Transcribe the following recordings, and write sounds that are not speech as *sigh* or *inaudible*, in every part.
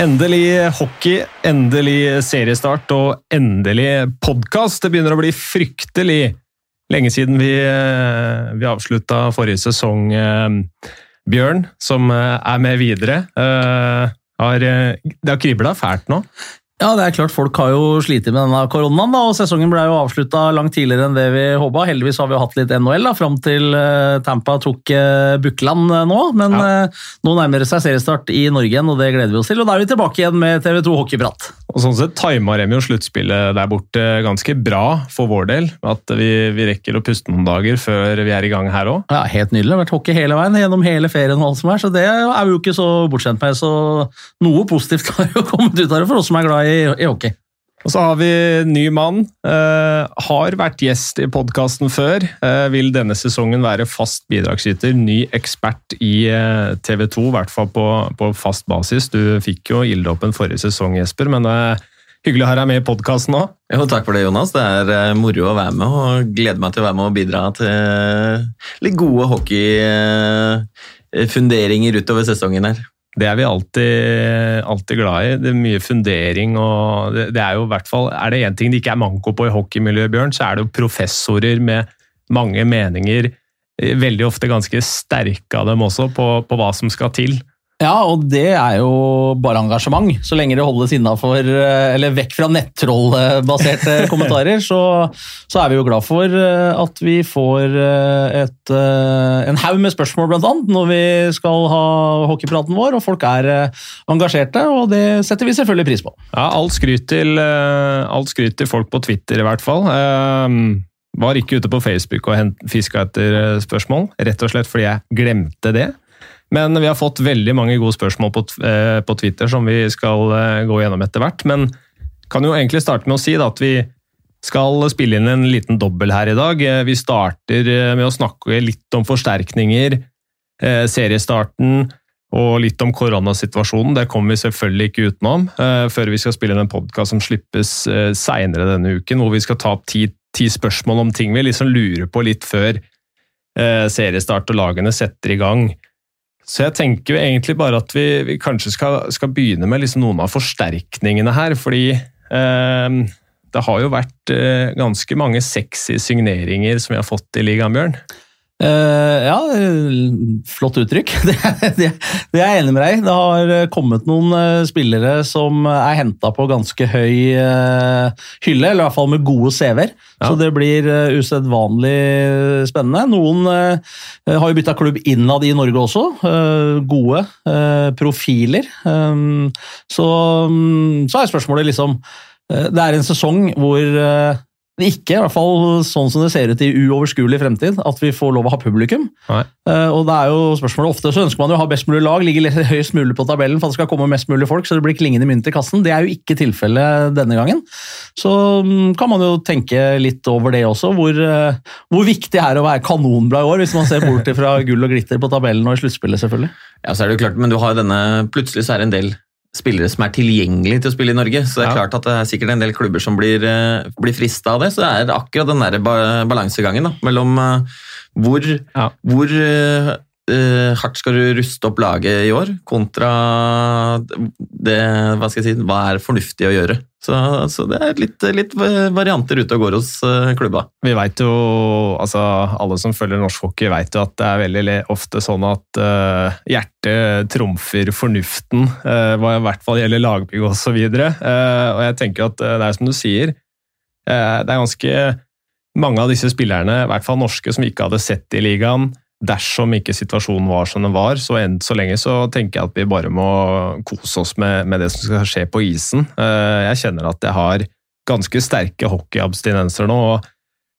Endelig hockey, endelig seriestart og endelig podkast. Det begynner å bli fryktelig lenge siden vi, eh, vi avslutta forrige sesong. Eh, Bjørn, som eh, er med videre, har, det har kribla fælt nå? Ja, det er klart Folk har jo slitt med denne koronaen, da, og sesongen ble jo avslutta langt tidligere enn det vi håpa. Heldigvis har vi jo hatt litt NHL da, fram til uh, Tampa tok uh, Bukland uh, nå. Men ja. nå nærmer det seg seriestart i Norge igjen, og det gleder vi oss til. Og da er vi tilbake igjen med TV2 Hockeyprat. Og Sånn sett tima de jo sluttspillet der borte ganske bra for vår del. At vi, vi, rekker å puste noen dager før vi er i gang her òg. Ja, helt nydelig. Det har vært hockey hele veien, gjennom hele ferien og alt som er, så det er vi jo ikke så bortskjemt med. Så noe positivt *laughs* har jo kommet ut av det for oss som er glad i i, i hockey. Og så har vi ny mann. Eh, har vært gjest i podkasten før. Eh, vil denne sesongen være fast bidragsyter. Ny ekspert i eh, TV 2, i hvert fall på, på, fast basis. Du fikk jo ilddåpen forrige sesong, Jesper, men er hyggelig å ha deg med i podkasten òg. Jo, takk for det, Jonas. Det er eh, moro å være med, og gleder meg til å være med og bidra til litt gode hockeyfunderinger utover sesongen her. Det er vi alltid, alltid, glad i. Det er mye fundering og det, det er jo hvert fall Er det én ting det ikke er manko på i hockeymiljøet, Bjørn, så er det jo professorer med mange meninger. Veldig ofte ganske sterke av dem også, på, på hva som skal til ja, og det er jo bare engasjement. Så lenge det holdes innafor, eh, eller vekk fra nettrollbaserte *laughs* kommentarer, så, så, er vi jo glad for eh, at vi får eh, et, en haug med spørsmål, blant annet, når vi skal ha hockeypraten vår, og folk er engasjerte, og det setter vi selvfølgelig pris på. Ja, alt skryt til, alt skryt til folk på Twitter, i hvert fall. Var ikke ute på Facebook og fiska etter spørsmål, rett og slett fordi jeg glemte det. Men vi har fått veldig mange gode spørsmål på, eh, på Twitter som vi skal eh, gå gjennom etter hvert. Men kan jo egentlig starte med å si at vi skal spille inn en liten dobbel her i dag. Eh, vi starter med å snakke litt om forsterkninger, seriestarten og litt om koronasituasjonen. Det kommer vi selvfølgelig ikke utenom før vi skal spille inn en podkast som slippes seinere denne uken, hvor vi skal ta opp ti, ti spørsmål om ting vi liksom lurer på litt før seriestart og lagene setter i gang. Så jeg tenker egentlig bare at vi, vi kanskje skal, skal, begynne med liksom noen av forsterkningene her. Fordi eh, det har jo vært eh, ganske mange sexy signeringer som vi har fått i ligaen, Bjørn. Uh, ja, flott uttrykk. *laughs* Det, det, det, er jeg enig med deg i. Det har kommet noen uh, spillere som er henta på ganske høy uh, hylle, eller i hvert fall med gode CV-er. Ja. Så det blir usedvanlig spennende. Noen har jo bytta klubb innad i Norge også. gode profiler. Um, så, um, så er spørsmålet liksom Det er en sesong hvor ikke, i hvert fall sånn som det ser ut i uoverskuelig fremtid, at vi får lov å ha publikum. Nei. Uh, og det er jo spørsmålet Ofte så ønsker man jo å ha best mulig lag, ligge høyest mulig på tabellen for at det skal komme mest mulig folk, så det blir klingende mynt i kassen. Det er jo ikke tilfellet denne gangen. Så um, kan man jo tenke litt over det også, hvor, uh, hvor viktig det er å være kanonbra i år, hvis man ser bort fra gull og glitter på tabellen og i sluttspillet, selvfølgelig. Ja, så er det jo klart, men du har denne, plutselig så er det en del spillere som er tilgjengelige til å spille i Norge. Så det er ja. klart at det er sikkert en del klubber som blir, uh, blir frista av det. Så det er akkurat den der balansegangen da, mellom uh, hvor, ja. hvor uh, hardt skal du ruste opp laget i år, kontra det, hva skal jeg si, hva er fornuftig å gjøre. Så, så det er litt, litt, varianter ute og går hos uh, klubba. Vi vet jo, altså Alle som følger norsk hockey, vet jo at det er veldig ofte sånn at uh, hjertet trumfer fornuften, uh, hva i hvert fall gjelder lagbygg osv. Uh, og jeg tenker at det er som du sier, det er ganske mange av disse spillerne, i hvert fall norske, som ikke hadde sett i ligaen, dersom ikke situasjonen var som den var, så enn så lenge så tenker jeg at vi bare må kose oss med, med det som skal skje på isen. Eh, jeg kjenner at jeg har ganske sterke hockeyabstinenser nå. og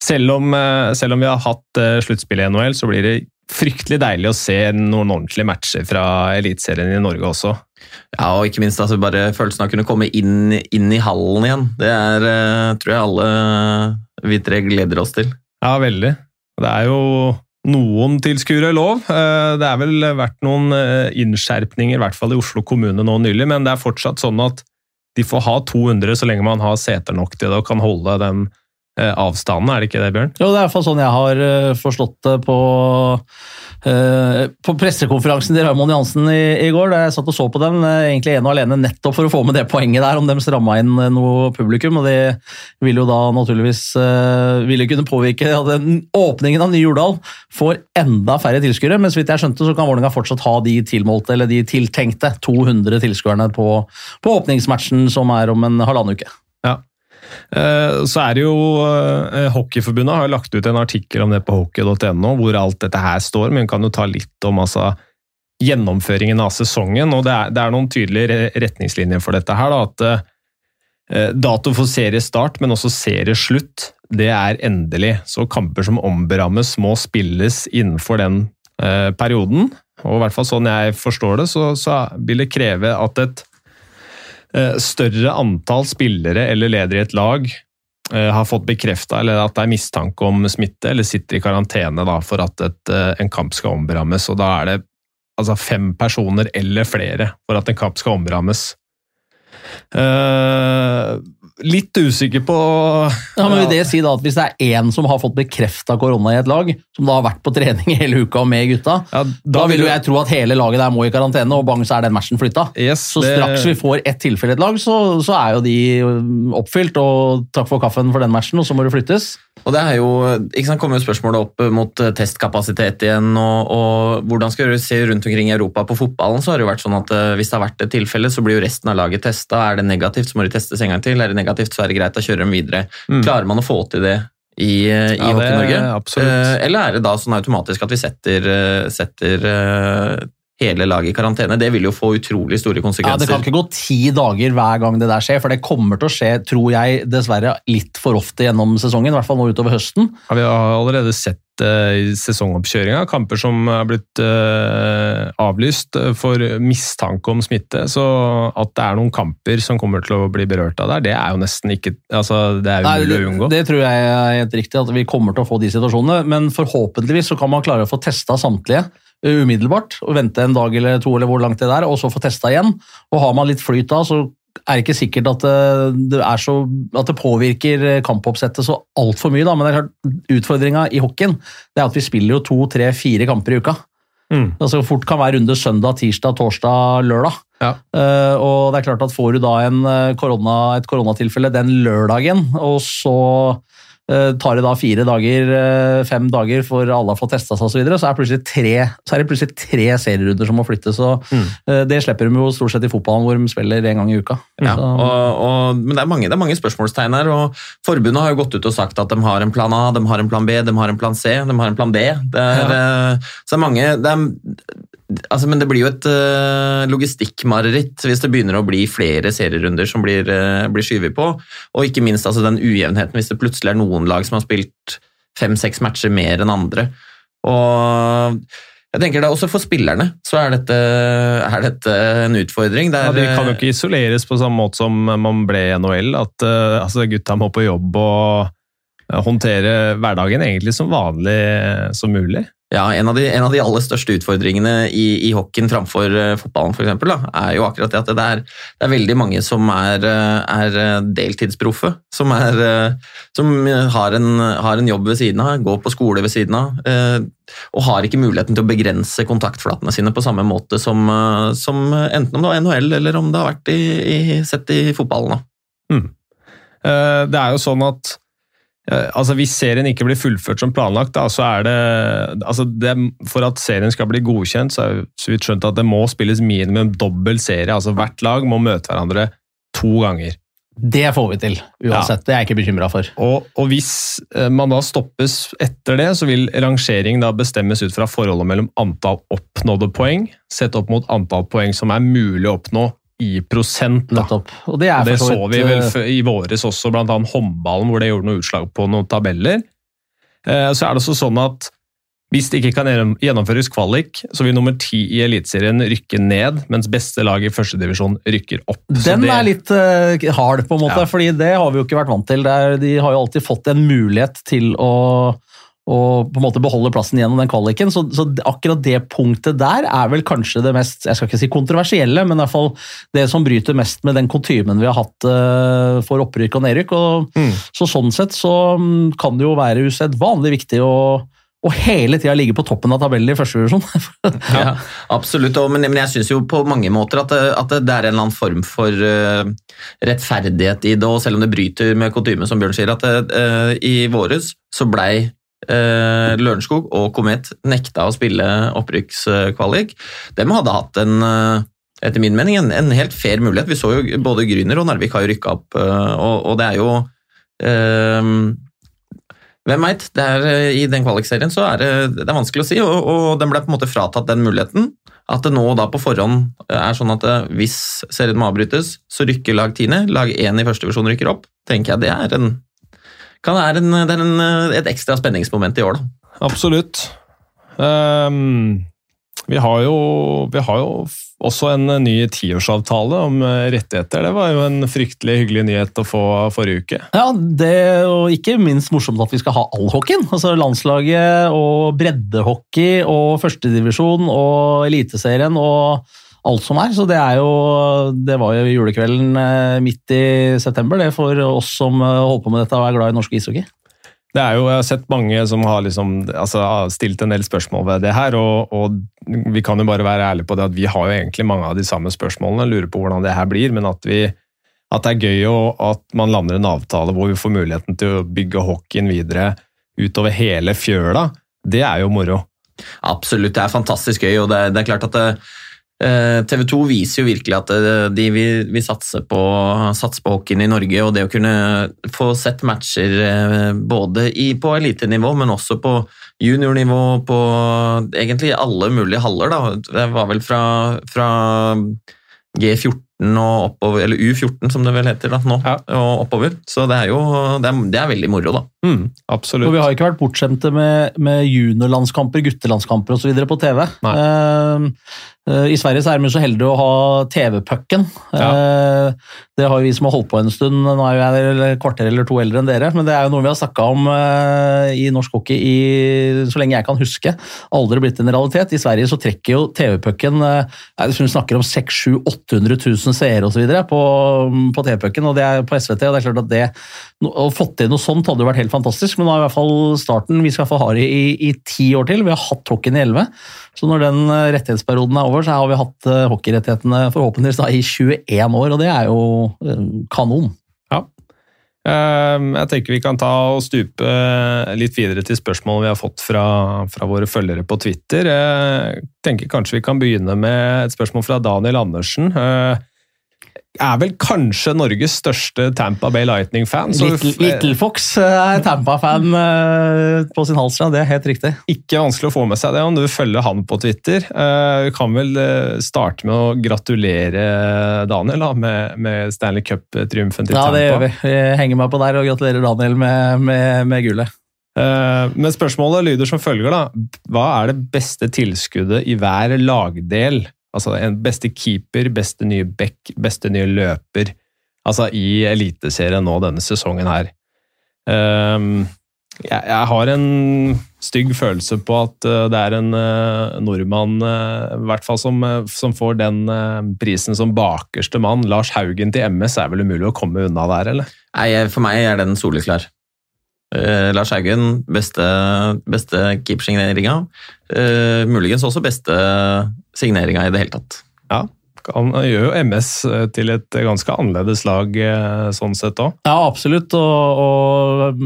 selv om, eh, selv om vi har hatt eh, sluttspill i NHL, så blir det fryktelig deilig å se noen ordentlige matcher fra Eliteserien i Norge også. Ja, og ikke minst altså, bare følelsen av å kunne komme inn, inn, i hallen igjen. Det er, tror jeg alle vi tre gleder oss til. Ja, veldig. Det er jo noen tilskuere lov. Eh, det er vel vært noen eh, innskjerpninger, i hvert fall i Oslo kommune nå nylig, men det er fortsatt sånn at de får ha 200 så lenge man har seter nok til det og kan holde den avstanden, er det ikke det, Bjørn? Jo, det er i hvert fall sånn jeg har eh, forstått det på, eh, på pressekonferansen til Raymond Jansen i, i går. da Jeg satt og så på eh, egentlig ene og alene nettopp for å få med det poenget der, om de stramma inn eh, noe publikum. og Det vil jo da naturligvis eh, ville kunne påvirke at den åpningen av Nye Jordal får enda færre tilskuere. Men så vidt jeg skjønte, så kan Vålerenga fortsatt ha de tilmålte, eller de tiltenkte 200 tilskuerne på, på åpningsmatchen som er om en halvannen uke. Ja. Eh, Så er det jo eh, Hockeyforbundet har lagt ut en artikkel om det på hockey.no, hvor alt dette her står, men vi kan jo ta litt om altså, gjennomføringen av sesongen. og Det er, det er noen tydelige retningslinjer for dette. her da, at uh, Dato for seriestart, men også serieslutt, det er endelig. Så kamper som omberammes, må spilles innenfor den uh, perioden. Og i hvert fall sånn jeg forstår det, så, så vil det kreve at et større antall spillere eller ledere i et lag eh, har fått bekrefta eller at det er mistanke om smitte, eller sitter i karantene da, for at et, eh, en kamp skal omrammes. Og da er det altså fem personer eller flere for at en kamp skal omrammes. Eh, litt usikker på Ja, men Vil det si da at hvis det er én som har fått bekrefta korona i et lag, som da har vært på trening *laughs* hele uka med gutta, Ja, da, vil jo jeg tro at hele laget der må i karantene, og bang, så er den matchen flytta. Yes, Så det- straks vi får ett tilfelle i et lag, så, så er jo de oppfylt, og takk for kaffen for den matchen, og så må det flyttes. Og det er jo, ikke sant, kommer jo spørsmålet opp mot eh, testkapasitet igjen, og, og hvordan skal du se rundt omkring i Europa på fotballen, så har det jo vært sånn at eh, hvis det har vært et tilfelle, så blir jo resten av laget testa. Er det negativt, så må de testes en gang til. Er det negativt, så er det greit, da kjører de videre. Mm. Klarer man å få til det i, eh, i Ja, Hockey-Norge? absolutt. Eh, Eller er det da sånn automatisk at vi setter, eh, setter eh, hele laget i karantene? Det vil jo få utrolig store konsekvenser. Ja. Det kan ikke gå ti dager hver gang det der skjer, for det kommer til å skje, tror jeg, dessverre litt for ofte gjennom sesongen, i hvert fall nå utover høsten. Ja, vi har allerede sett eh, i sesongoppkjøringa kamper som er blitt uh, avlyst eh, for mistanke om smitte. Så at det er noen kamper som kommer til å bli berørt av der, det er jo nesten ikke altså, Det er umulig det, å unngå. det tror jeg er helt riktig, at vi kommer til å få de situasjonene. Men forhåpentligvis så kan man klare å få testa samtlige umiddelbart. og Vente en dag eller to, eller hvor langt det er, og så få testa igjen. Og har man litt flyt da, så er det ikke sikkert at det, det, er så, at det påvirker eh, kampoppsettet så altfor mye. Da. Men det er klart, utfordringa i hockeyen det er at vi spiller jo to, tre, fire kamper i uka. Mm. Altså fort kan være runde søndag, tirsdag, torsdag, lørdag. Ja. Uh, og det er klart at får du da en eh, korona, et koronatilfelle den lørdagen, og så eh, tar det da fire dager, eh, fem dager for alle har fått testa seg osv., så, videre, så, er tre, så er det plutselig tre serierunder som må flyttes. og Mm. eh, Det slipper de jo stort sett i fotballen, hvor de spiller en gang i uka. Ja, og, og, men det er, mange, det er mange spørsmålstegn her. og Forbundet har jo gått ut og sagt at de har en plan A, de har en plan B, de har en plan C, de har en plan D. Det er, ja. Så det er mange det er, altså, Men det blir jo et uh, logistikkmareritt hvis det begynner å bli flere serierunder som blir, uh, blir skyvet på. Og ikke minst altså, den ujevnheten hvis det plutselig er noen lag som har spilt fem-seks matcher mer enn andre. Og jeg tenker er Også for spillerne så er dette, er dette en utfordring. Det Ja, de kan jo ikke isoleres på samme måte som man ble i NHL. At uh, altså, gutta må på jobb og eh, håndtere hverdagen egentlig som vanlig som mulig. Ja, en av, de, en av de aller største utfordringene i, i hockeyen framfor uh, fotballen for eksempel, da, er jo akkurat det at det er, det er veldig mange som er, uh, er uh, deltidsproffe. Som, er, som har, en, har en jobb ved siden av, går på skole ved siden av. og har ikke muligheten til å begrense kontaktflatene sine på samme måte som, som enten om det var NHL eller om det har vært i, i, sett i fotballen. Eh, Det er jo sånn at eh, altså Hvis serien ikke blir fullført som planlagt, da, så er det, altså det For at serien skal bli godkjent, så er så vidt skjønt at det må spilles minimum dobbel serie. altså Hvert lag må møte hverandre to ganger. Det får vi til, uansett. Det er jeg ikke bekymra for. Og, og hvis eh, man da stoppes etter det, så vil rangering da bestemmes ut fra forholdet mellom antall oppnådde poeng, sett opp mot antall poeng som er mulig å oppnå i prosent. Da. Nettopp. Og det Og det så så vi vel eh, i våres også, annet håndballen, hvor det gjorde noe utslag på noen tabeller. Eh, Så er det også sånn at hvis det ikke kan gjennomføres kvalik, så vil nummer ti i Eliteserien rykke ned, mens beste lag i førstedivisjon rykker opp. Den det- er litt eh, hard, på en måte, Ja. fordi det har vi jo ikke vært vant til. Er, de har jo alltid fått en mulighet til å, og på en måte beholde plassen gjennom den kvaliken. Så, så, akkurat det punktet der er vel kanskje det mest jeg skal ikke si kontroversielle, men i hvert fall det som bryter mest med den kutymen vi har hatt uh, for opprykk og nedrykk. Og, mm. Så Sånn sett så um, kan det jo være usedvanlig viktig å og hele tida ligge på toppen av tabellen i første divisjon. *laughs* ja, absolutt, men, men, jeg syns jo på mange måter at det, er en eller annen form for uh, rettferdighet i det, og selv om det bryter med kutyme, som Bjørn sier, at uh, i våres så blei uh, Lørenskog og Komet nekta å spille opprykkskvalik. De hadde hatt en etter min mening en, en, helt fair mulighet. Vi så jo både Gryner og Narvik har jo rykka opp, og, og, det er jo hvem veit? Eh, I den kvalikserien så er det, det er vanskelig å si, og, og, den ble på en måte fratatt den muligheten. At det nå da på forhånd er sånn at eh, hvis serien må avbrytes, så rykker lag tiende. Lag én i første divisjon rykker opp. tenker jeg Det er, en, kan være en, det er en, et ekstra spenningsmoment i år, da. Absolutt. Um, vi har, jo, vi har jo også en ny tiårsavtale om eh, rettigheter. Det var jo en fryktelig hyggelig nyhet å få forrige uke. Ja, det og ikke minst morsomt at vi skal ha all hockeyen. Altså landslaget og breddehockey og førstedivisjon og Eliteserien og alt som er. Så det er jo Det var jo julekvelden eh, midt i september, det for oss som eh, holder på med dette og er glad i norsk ishockey. Det er jo, Jeg har sett mange som har liksom, altså, stilt en del spørsmål ved det her, og, og, vi kan jo bare være ærlige på det at vi har jo egentlig mange av de samme spørsmålene, lurer på hvordan det her blir, men at, vi, at det er gøy og at man lander en avtale hvor vi får muligheten til å bygge hockeyen videre utover hele fjøla, det er jo moro. Absolutt, det er fantastisk gøy, og det, det er klart at det, Eh, TV 2 viser jo virkelig at eh, de vil, vil satse, på, satse på hockeyen i Norge. Og det å kunne få sett matcher eh, både i, på elitenivå, men også på juniornivå, på egentlig alle mulige haller. Da. Det var vel fra, fra G14 og oppover, eller U14 som det vel heter da, nå, ja. og oppover. Så det er jo det er, det er veldig moro, da. Mm, absolutt. Og vi har ikke vært bortskjemte med, med juniorlandskamper, guttelandskamper osv. på TV. Uh, uh, I Sverige så er vi så heldige å ha TV-pucken. Ja. Uh, det har jo vi som har holdt på en stund, nå er jeg et kvarter eller to eldre enn dere, men det er jo noe vi har snakka om i norsk hockey i, så lenge jeg kan huske. Aldri blitt en realitet. I Sverige så trekker jo TV-pucken Vi snakker om 600 000-800 000 seere osv. på, på TV-pucken, og det er på SVT. og det er klart at det, Å få til noe sånt hadde jo vært helt fantastisk, men nå er i hvert fall starten Vi skal få ha det i, i ti år til. Vi har hatt hockeyen i elleve. Så når den eh, rettighetsperioden er over, så har vi hatt eh, hockeyrettighetene forhåpentligvis da i 21 år, og det er jo eh, kanon. Ja. Ehm, jeg tenker vi kan ta og stupe litt videre til spørsmål vi har fått fra, fra, våre følgere på Twitter. Jeg tenker kanskje vi kan begynne med et spørsmål fra Daniel Andersen er vel kanskje Norges største Tampa Bay Lightning-fan. Little, Little, Fox er Tampa-fan eh, på sin hals. Det er helt riktig. Ikke vanskelig å få med seg det om du følger han på Twitter. Eh, vi kan vel eh, starte med å gratulere Daniel da, med, med Stanley Cup-triumfen til ja, Tampa. Ja, det gjør vi. Vi henger meg på der og gratulerer Daniel med, med, med gullet. Men spørsmålet lyder som følger, da. Hva er det beste tilskuddet i hver lagdel Altså en beste keeper, beste nye back, beste nye løper. Altså i Eliteserien nå denne sesongen her. Um, jeg, jeg, har en stygg følelse på at uh, det er en uh, nordmann uh, hvert fall som, som får den prisen som bakerste mann. Lars Haugen til MS er vel umulig å komme unna der, eller? Nei, For meg er den soleklar. Uh, Lars Haugen, beste, beste keepersigneringa. Uh, muligens også beste signeringa i det hele tatt. Ja, han gjør jo MS eh, til et ganske annerledes lag sånn sett òg. Ja, absolutt. Og, og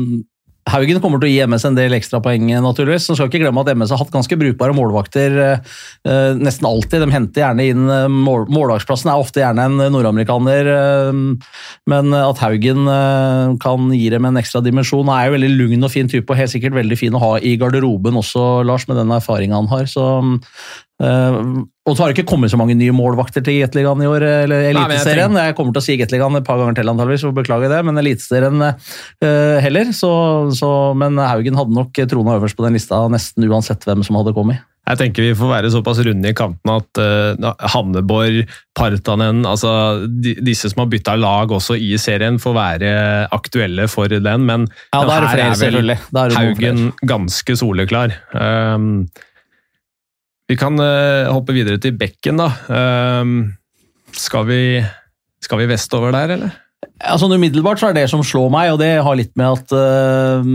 Haugen kommer til å gi MS en del ekstrapoeng, naturligvis. Så skal ikke glemme at MS har hatt ganske brukbare målvakter eh, nesten alltid. De henter gjerne inn eh, mål, Målvaktplassen er ofte gjerne en nordamerikaner, eh, men at Haugen eh, kan gi dem en ekstra dimensjon. Han er jo veldig lugn og fin type, og helt sikkert veldig fin å ha i garderoben også, Lars, med den erfaringa han har. Så Uh, og så har det ikke kommet så mange nye målvakter til Gateligaen i år, eller Eliteserien. Jeg, jeg, kommer til å si Gateligaen et par ganger til, antageligvis, beklager det, men Eliteserien uh, heller. Så, så, men Haugen hadde nok trona øverst på den lista nesten uansett hvem som hadde kommet. Jeg tenker vi får være såpass runde i kantene at uh, Hanneborg, Partanen altså de, Disse som har bytta lag også i serien, får være aktuelle for den. Men ja, da er det flere, selvfølgelig. Er Haugen ganske soleklar. Um, vi kan uh, hoppe videre til bekken, da. Um, skal, vi, skal vi vestover der, eller? Altså, umiddelbart så er det som slår meg, og det har litt med at uh,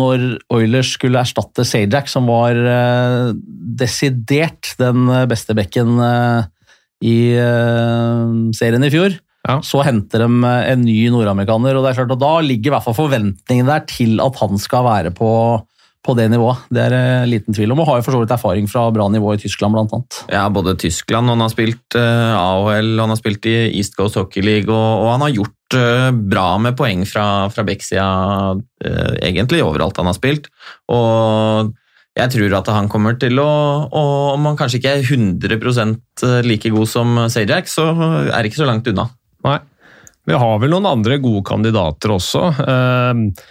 når Oilers skulle erstatte Sajak, som var uh, desidert den beste bekken uh, i serien i fjor, ja. så henter de en ny nordamerikaner. og det er klart at Da ligger i hvert fall forventningene der til at han skal være på på det nivået. Det er det liten tvil om, og har jo for så vidt erfaring fra bra nivå i Tyskland bl.a. Ja, både Tyskland, og han har spilt uh, AHL, og han har spilt i East Coast Hockey League, og, og han har gjort uh, bra med poeng fra, fra Beck-sida, uh, egentlig, overalt han har spilt. Og jeg tror at han kommer til å og Om han kanskje ikke er 100% like god som Sajak, så er det ikke så langt unna. Nei. Vi har vel noen andre gode kandidater også. Uh,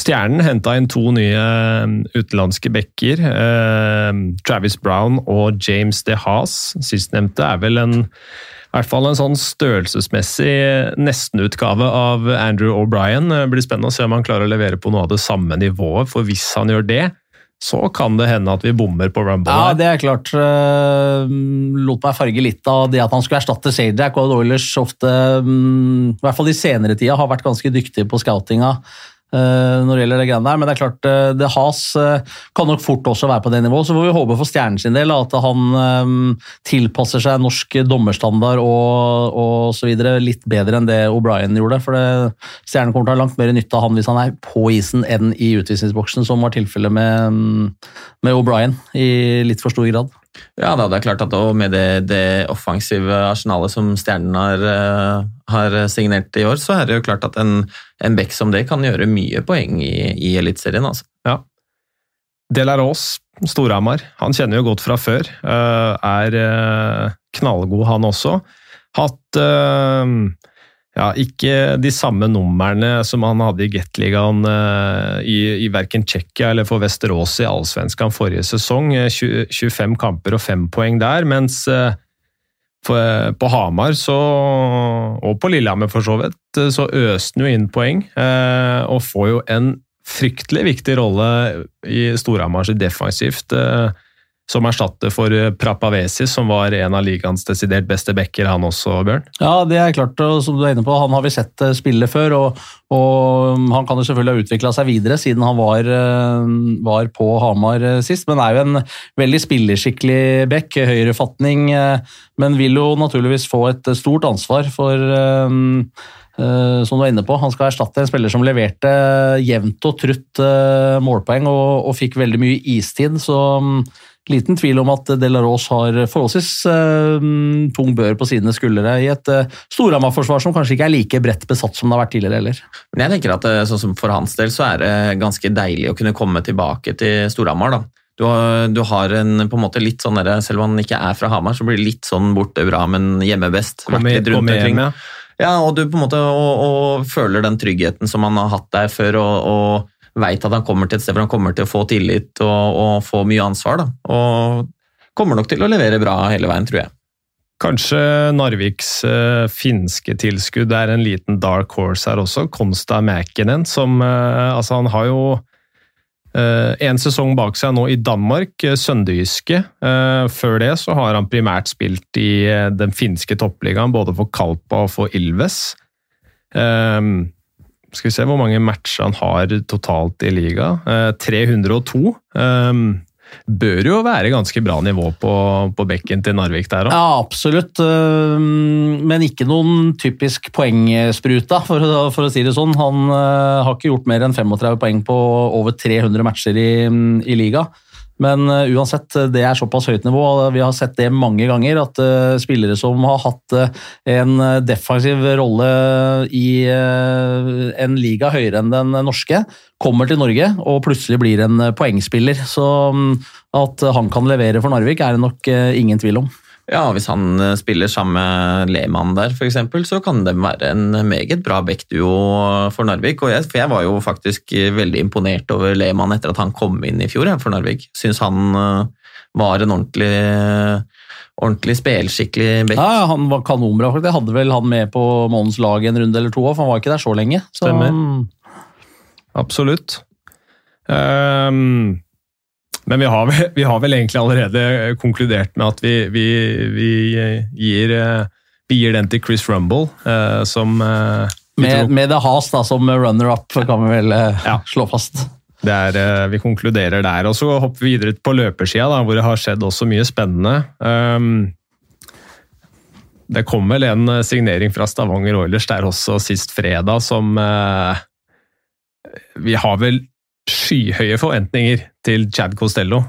Stjernen henta inn to nye um, utenlandske backer. Eh, Travis Brown og James De Haas. Sistnevnte er vel en i hvert fall en sånn størrelsesmessig nestenutgave av Andrew O'Brien. Det blir spennende å se om han klarer å levere på noe av det samme nivået, for hvis han gjør det, så kan det hende at vi bommer på Rumble. Ja, det er klart. Lot meg farge litt av det at han skulle erstatte Sajak og Oilers ofte, um, i hvert fall i senere tida, har vært ganske dyktige på scoutinga. Eh, når det gjelder det greiene der. Men det er klart, eh, det Has eh, kan nok fort også være på det nivået. Så får vi håpe for stjernen sin del at han tilpasser seg norsk dommerstandard og, og så videre litt bedre enn det O'Brien gjorde. For det, stjernen kommer til å ha langt mer nytte av han hvis han er på isen enn i utvisningsboksen, som var tilfellet med, med O'Brien i litt for stor grad. Ja, da, det er klart at med det, det offensive arsenalet som Stjernen har, uh, har, signert i år, så er det jo klart at en, en back som det kan gjøre mye poeng i, i Eliteserien. Altså. Ja. Delarås, Storhamar, han kjenner jo godt fra før. Uh, er uh, knallgod, han også. Hatt ja, ikke de samme numrene som han hadde i Gateligaen uh, i, i verken Tsjekkia eller for Vesterås i Allsvenskan forrige sesong. 20, 25 kamper og 5 poeng der, mens for, på Hamar så, og på Lillehammer for så vidt, så øste han jo inn poeng, og får jo en fryktelig viktig rolle i Storhamars defensivt. Som erstatter for eh, Prapavesi, som var en av ligaens desidert beste backer, han også, Bjørn? Ja, det er klart, og som du er inne på, han har vi sett eh, spille før, og, og han kan jo selvfølgelig ha utvikla seg videre siden han var, eh, var, på Hamar sist, men er jo en veldig spilleskikkelig back, høyrefatning, men vil jo naturligvis få et stort ansvar for som du er inne på. Han skal erstatte en spiller som leverte jevnt og trutt målpoeng og, og fikk veldig mye istid. så liten tvil om at Delaros har forholdsvis eh, tung bør på sine skuldre i et eh, Storhamar-forsvar som kanskje ikke er like bredt besatt som det har vært tidligere heller. Men jeg tenker at uh, sånn som For hans del så er det ganske deilig å kunne komme tilbake til Storhamar. da. Du har, du har, en på en måte litt sånn der, Selv om han ikke er fra Hamar, så blir det litt sånn borte bra, men hjemme best. Ja, og du på en måte og, og føler den tryggheten som han har hatt der før. og, og veit at han kommer til et sted hvor han kommer til å få tillit og, og få mye ansvar. Da. Og kommer nok til å levere bra hele veien, tror jeg. Kanskje Narviks uh, finske tilskudd er en liten dark horse her også. Konsta Mäkinen, som uh, Altså, han har jo uh, en sesong bak seg nå i Danmark, Sønderjyske. før det så har han primært spilt i den finske toppligaen, både for Kalpa og for Ilves. Uh, skal vi se hvor mange matcher han har totalt i liga. 302. Eh, um, bør jo være ganske bra nivå på, på bekken til Narvik der òg. Ja, absolutt. Um, men ikke noen typisk poengspruta, for, for å si det sånn. Han uh, har ikke gjort mer enn 35 poeng på over 300 matcher i, i liga. Men uh, uansett, det er såpass høyt nivå. og Vi har sett det mange ganger, at uh, spillere som har hatt en defensiv rolle i en liga høyere enn den norske, kommer til Norge og plutselig blir en poengspiller. Så um, at han kan levere for Narvik, er det nok ingen tvil om. Ja, hvis han eh, spiller sammen med Lehmann der, f.eks., så kan det være en meget bra backduo for Narvik. Og jeg, for jeg var jo faktisk veldig imponert over Lehmann etter at han kom inn i fjor for Narvik. Syns han eh, var en ordentlig, ordentlig spelskikkelig back. Ja, han var kanonbra. Jeg hadde vel han med på månedens lag en runde eller to, for han var ikke der så lenge. Så, Stemmer. Absolutt. Ehm, men vi har, vel, vi har vel egentlig allerede konkludert med at vi, vi, vi, gir, eh, gir den til Chris Rumble, eh, som eh, med, med The Has da, som runner-up, kan vi vel eh, Ja. slå fast. det er, eh, vi konkluderer der. Og så hopper vi videre på løpersida, da, hvor det har skjedd også mye spennende. Um, det kom vel en eh, signering fra Stavanger Oilers der også sist fredag som uh, Vi har vel skyhøye forventninger til Chad Costello.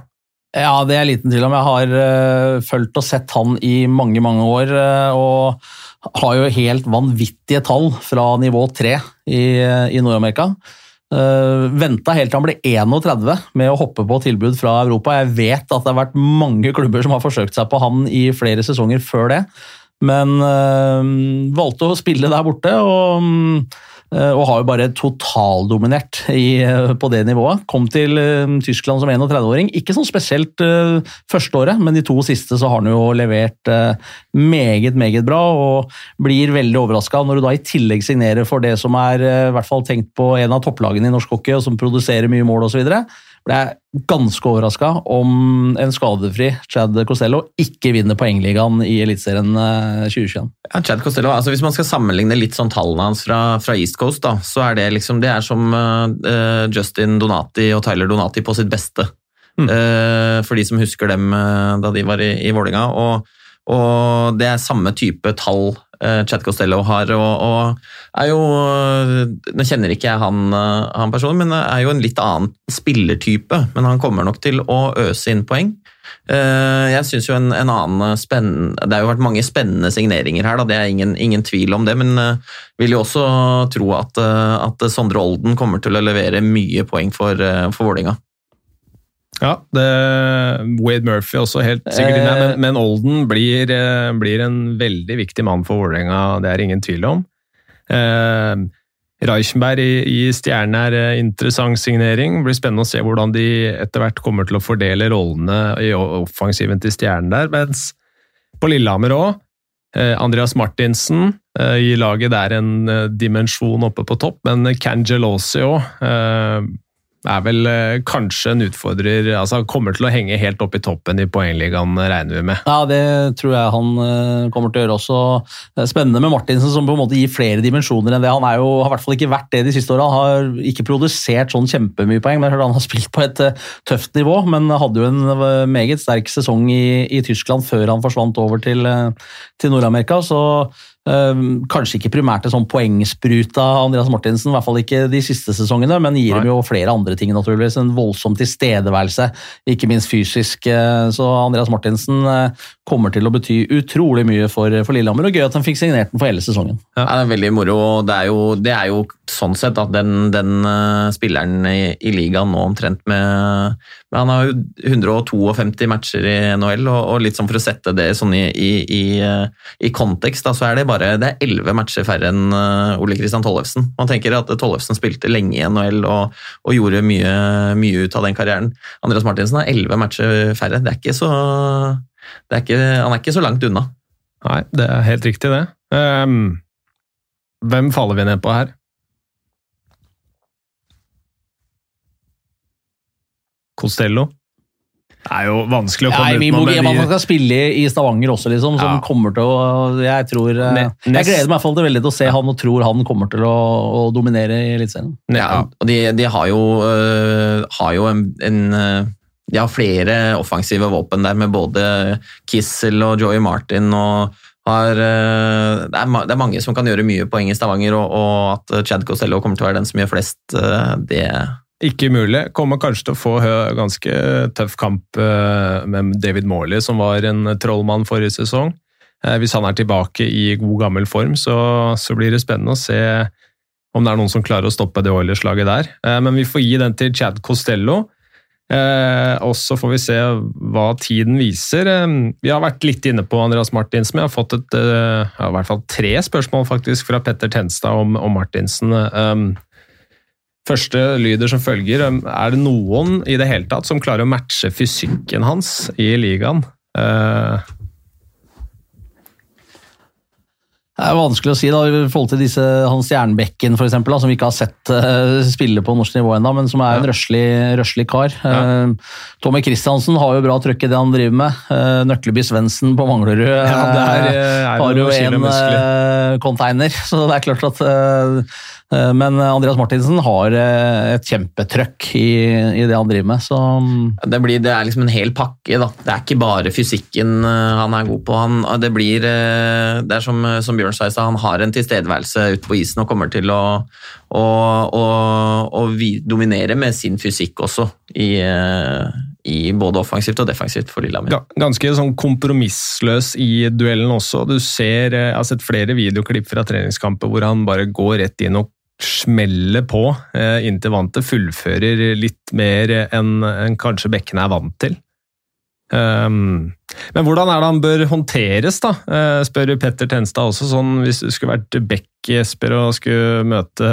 Ja, det er liten tvil om. Jeg har uh, fulgt og sett han i mange, mange år, Uh, og har jo helt vanvittige tall fra nivå 3 i, i Nord-Amerika. Uh, Venta helt til han ble 31 med å hoppe på tilbud fra Europa. Jeg vet at det har vært mange klubber som har forsøkt seg på han i flere sesonger før det, men uh, valgte å spille der borte. og eh, og har jo bare totaldominert eh, på det nivået. Kom til eh, Tyskland som 31-åring. Ikke sånn spesielt første året, men de to siste så har han jo levert eh, meget, meget bra. Og blir veldig overraska når du da i tillegg signerer for det som er eh, i hvert fall tenkt på en av topplagene i norsk hockey, og som produserer mye mål osv. Ble jeg ganske overraska om en skadefri Chad Costello ikke vinner poengligaen i Eliteserien eh, 2021. Ja, Chad Costello, altså Hvis man skal sammenligne litt sånn tallene hans fra, fra East Coast, da, så er det liksom det er som uh, Justin Donati og Tyler Donati på sitt beste. Mm. Uh, for de som husker dem uh, da de var i, i Vålerenga. Og, og det er samme type tall eh, Chad Costello har. Og, og er jo Nå kjenner ikke jeg han, eh, han personen, men er jo en litt annen spillertype. Men han kommer nok til å øse inn poeng. Eh, Jeg synes jo en, en annen spennende Det har jo vært mange spennende signeringer her, da, det er ingen, ingen tvil om det. Men jeg vil jo også tro at, eh, at Sondre Olden kommer til å levere mye poeng for, for Vålerenga. Ja, det, Wade Murphy også helt sikkert Eh. men, men Olden blir, eh, blir en veldig viktig mann for Vålerenga, det er ingen tvil om. Eh, Reichenberg i, i Stjerne er eh, interessant signering. Det blir spennende å se hvordan de etter hvert kommer til å fordele rollene i offensiven til Stjernen der. Mens på Lillehammer òg, eh, Andreas Martinsen gir laget der en eh, dimensjon oppe på topp, men Cangelosi òg er vel eh, kanskje en utfordrer altså Han kommer til å henge helt opp i toppen i poengligaen, regner vi med. Ja, det tror jeg han eh, kommer til å gjøre også. Spennende med Martinsen, som på en måte gir flere dimensjoner enn det. Han jo, har i hvert fall ikke vært det de siste åra. Har ikke produsert sånn kjempemye poeng, men jeg hørte han har spilt på et eh, tøft nivå. Men hadde jo en eh, meget sterk sesong i, i Tyskland før han forsvant over til, eh, til Nord-Amerika. så eh, kanskje ikke primært en sånn poengsprut av Andreas Martinsen, i hvert fall ikke de siste sesongene, men gir dem jo flere andre ting, naturligvis. En voldsom tilstedeværelse, ikke minst fysisk. eh, Så Andreas Martinsen eh, kommer til å bety utrolig mye for, for Lillehammer, og gøy at han fikk signert den for hele sesongen. Ja, det er veldig moro. og Det er jo, det er jo sånn sett at den, den eh, spilleren i, i ligaen nå omtrent med, med Han har jo 152 matcher i NHL, og, og litt sånn for å sette det sånn i, i, i, i kontekst, da, så er det bare det er 11 matcher færre enn eh, Ole Kristian Tollefsen. Man tenker at Tollefsen spilte lenge i NHL og, og gjorde mye, mye ut av den karrieren. Andreas Martinsen har 11 matcher færre. Det er ikke så, det er ikke, han er ikke så langt unna. Nei, det er helt riktig, det. Um, hvem faller vi ned på her? Costello? Det er jo vanskelig å komme vi utenom. Vi- Han skal spille i Stavanger også, liksom, som Ja. kommer til å Jeg tror eh, Jeg gleder meg i hvert fall til veldig til å se han og tror han kommer til å, å dominere i Eliteserien. Ja, og de, de har jo, øh, har jo en, en øh, De har flere offensive våpen der, med både Kissel og Joey Martin. og har, det, er, det er mange som kan gjøre mye poeng i Stavanger, og, og at Chad Costello kommer til å være den som gjør flest, det Ikke umulig. Kommer kanskje til å få ganske tøff kamp eh, med David Morley, som var en trollmann forrige sesong. Eh, Hvis han er tilbake i god gammel form, så, så blir det spennende å se om det er noen som klarer å stoppe det Oilers-laget der. Eh, Men vi får gi den til Chad Costello. Og så får vi se hva tiden viser. Vi har vært litt inne på Andreas Martinsen. Jeg har fått et, ja, i hvert fall tre spørsmål faktisk fra Petter Tenstad om, om Martinsen. Første lyder som følger. Er det noen i det hele tatt som klarer å matche fysikken hans i ligaen? Uh, det er vanskelig å si da, i forhold til disse Hans Jernbekken, for eksempel, da, som vi ikke har sett uh, spille på norsk nivå ennå, men som er en røslig, kar. Ja. Uh, Tommy Kristiansen har jo bra trøkk i det han driver med. Uh, Nøkleby Svendsen på Manglerud ja, er, er har jo en container, *laughs* så det er klart at men Andreas Martinsen har et kjempetrøkk i, i, det han driver med. Så det, blir, det, er liksom en hel pakke. Da. Det er ikke bare fysikken han er god på. Han, det, blir, det er som, som Bjørn sa, han har en tilstedeværelse ute på isen og kommer til å, å, å, å dominere med sin fysikk også. I, i både offensivt og defensivt for Lillehammer. Ganske sånn kompromissløs i duellen også. Du ser, Jeg har sett flere videoklipp fra treningskamper hvor han bare går rett inn og smeller på eh, inntil vantet. Fullfører litt mer enn en kanskje bekkene er vant til. Um, men hvordan er det han bør håndteres, da? Uh, spør Petter Tenstad også. sånn Hvis du skulle vært Beck Jesper og skulle møte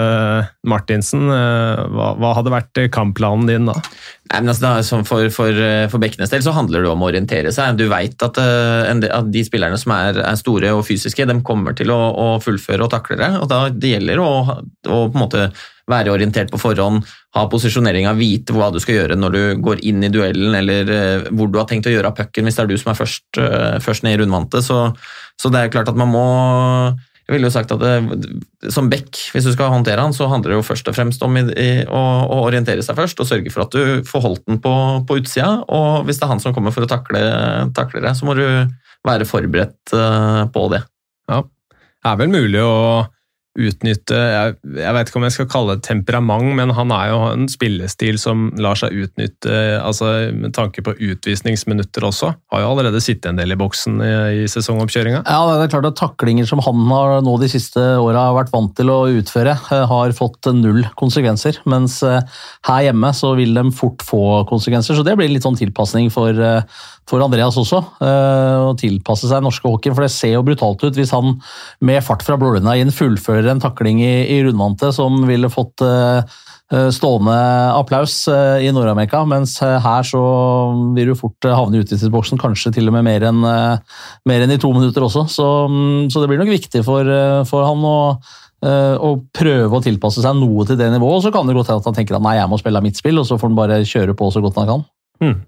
Martinsen, uh, hva, hva, hadde vært kampplanen din da? Nei, men altså, da, for, for, for Bekkenes del så handler det om å orientere seg. Du vet at, at de spillerne som er, er, store og fysiske, de kommer til å, å fullføre og takle det. og da Det gjelder å, å på en måte være orientert på forhånd, ha posisjoneringa, vite hva du skal gjøre når du går inn i duellen, eller hvor du har tenkt å gjøre av pucken hvis det er du som er først, først ned i rundvante. Så, så, det er klart at man må jeg ville jo sagt at det, Som back, hvis du skal håndtere han, så handler det jo først og fremst om i, i, å, å, orientere seg først og sørge for at du får holdt den på, på utsida. Og hvis det er han som kommer for å takle, takle det, så må du være forberedt uh, på det. Ja, det er vel mulig å utnytte jeg, jeg, vet ikke om jeg skal kalle det temperament, men han er jo en spillestil som lar seg utnytte altså med tanke på utvisningsminutter også. Har jo allerede sittet en del i boksen i, i sesongoppkjøringa. Ja, det er klart at taklinger som han har nå de siste åra vært vant til å utføre, eh, har fått null konsekvenser. Mens eh, her hjemme så vil de fort få konsekvenser, så det blir litt sånn tilpasning for, eh, for Andreas også. Å tilpasse seg norske hockeyen, for det ser jo brutalt ut hvis han med fart fra blålinja inn fullfører en takling i, i rundvante som ville fått uh, stående applaus i Nord-Amerika, mens her så vil du fort havne i utvisningsboksen, kanskje til og med mer enn en i to minutter også. Så, um, så, det blir nok viktig for, for han å å prøve å tilpasse seg noe til det nivået. Så kan det godt hende at han tenker at nei, jeg må spille mitt spill, og så får han bare kjøre på så godt han kan. Mm.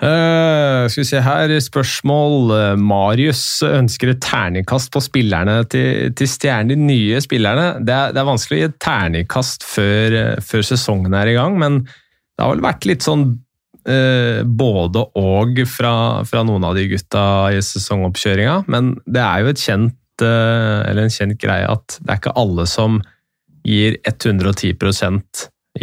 Uh, skal vi se her, spørsmål. Marius ønsker et terningkast på spillerne til, til Stjernen, de nye spillerne. Det er, det er, vanskelig å gi et terningkast før, før, sesongen er i gang, men det har vel vært litt sånn uh, både og fra, fra, noen av de gutta i sesongoppkjøringa. Men det er jo kjent, uh, en kjent greie at det er ikke alle som gir 110